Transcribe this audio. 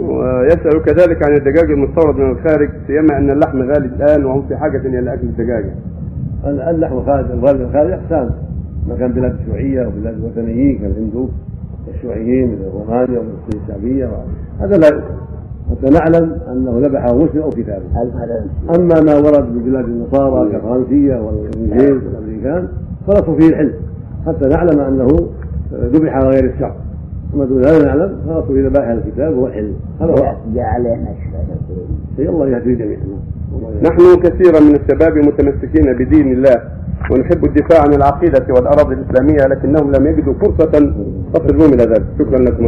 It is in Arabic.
ويسأل كذلك عن الدجاج المستورد من الخارج سيما أن اللحم غالي الآن وهم في حاجة إلى أكل الدجاجة. اللحم الخارج الغالي الخارج أقسام ما كان بلاد الشيوعية وبلاد الوثنيين كالهندوس والشيوعيين من رومانيا ومن السعودية هذا لا يؤكل حتى نعلم أنه ذبحه مسلم أو كتابه أما ما ورد من بلاد النصارى كفرنسية والإنجليز والأمريكان فالاصل فيه الحل حتى نعلم أنه ذبح غير الشرع وما دون هذا نعلم فالاصل في ذبائح الكتاب هو الحل هذا هو جاء علينا شيء الله يهدي الجميع نحن كثيرا من الشباب متمسكين بدين الله ونحب الدفاع عن العقيدة والأراضي الإسلامية لكنهم لم يجدوا فرصة تصلهم إلى ذلك شكرا لكم.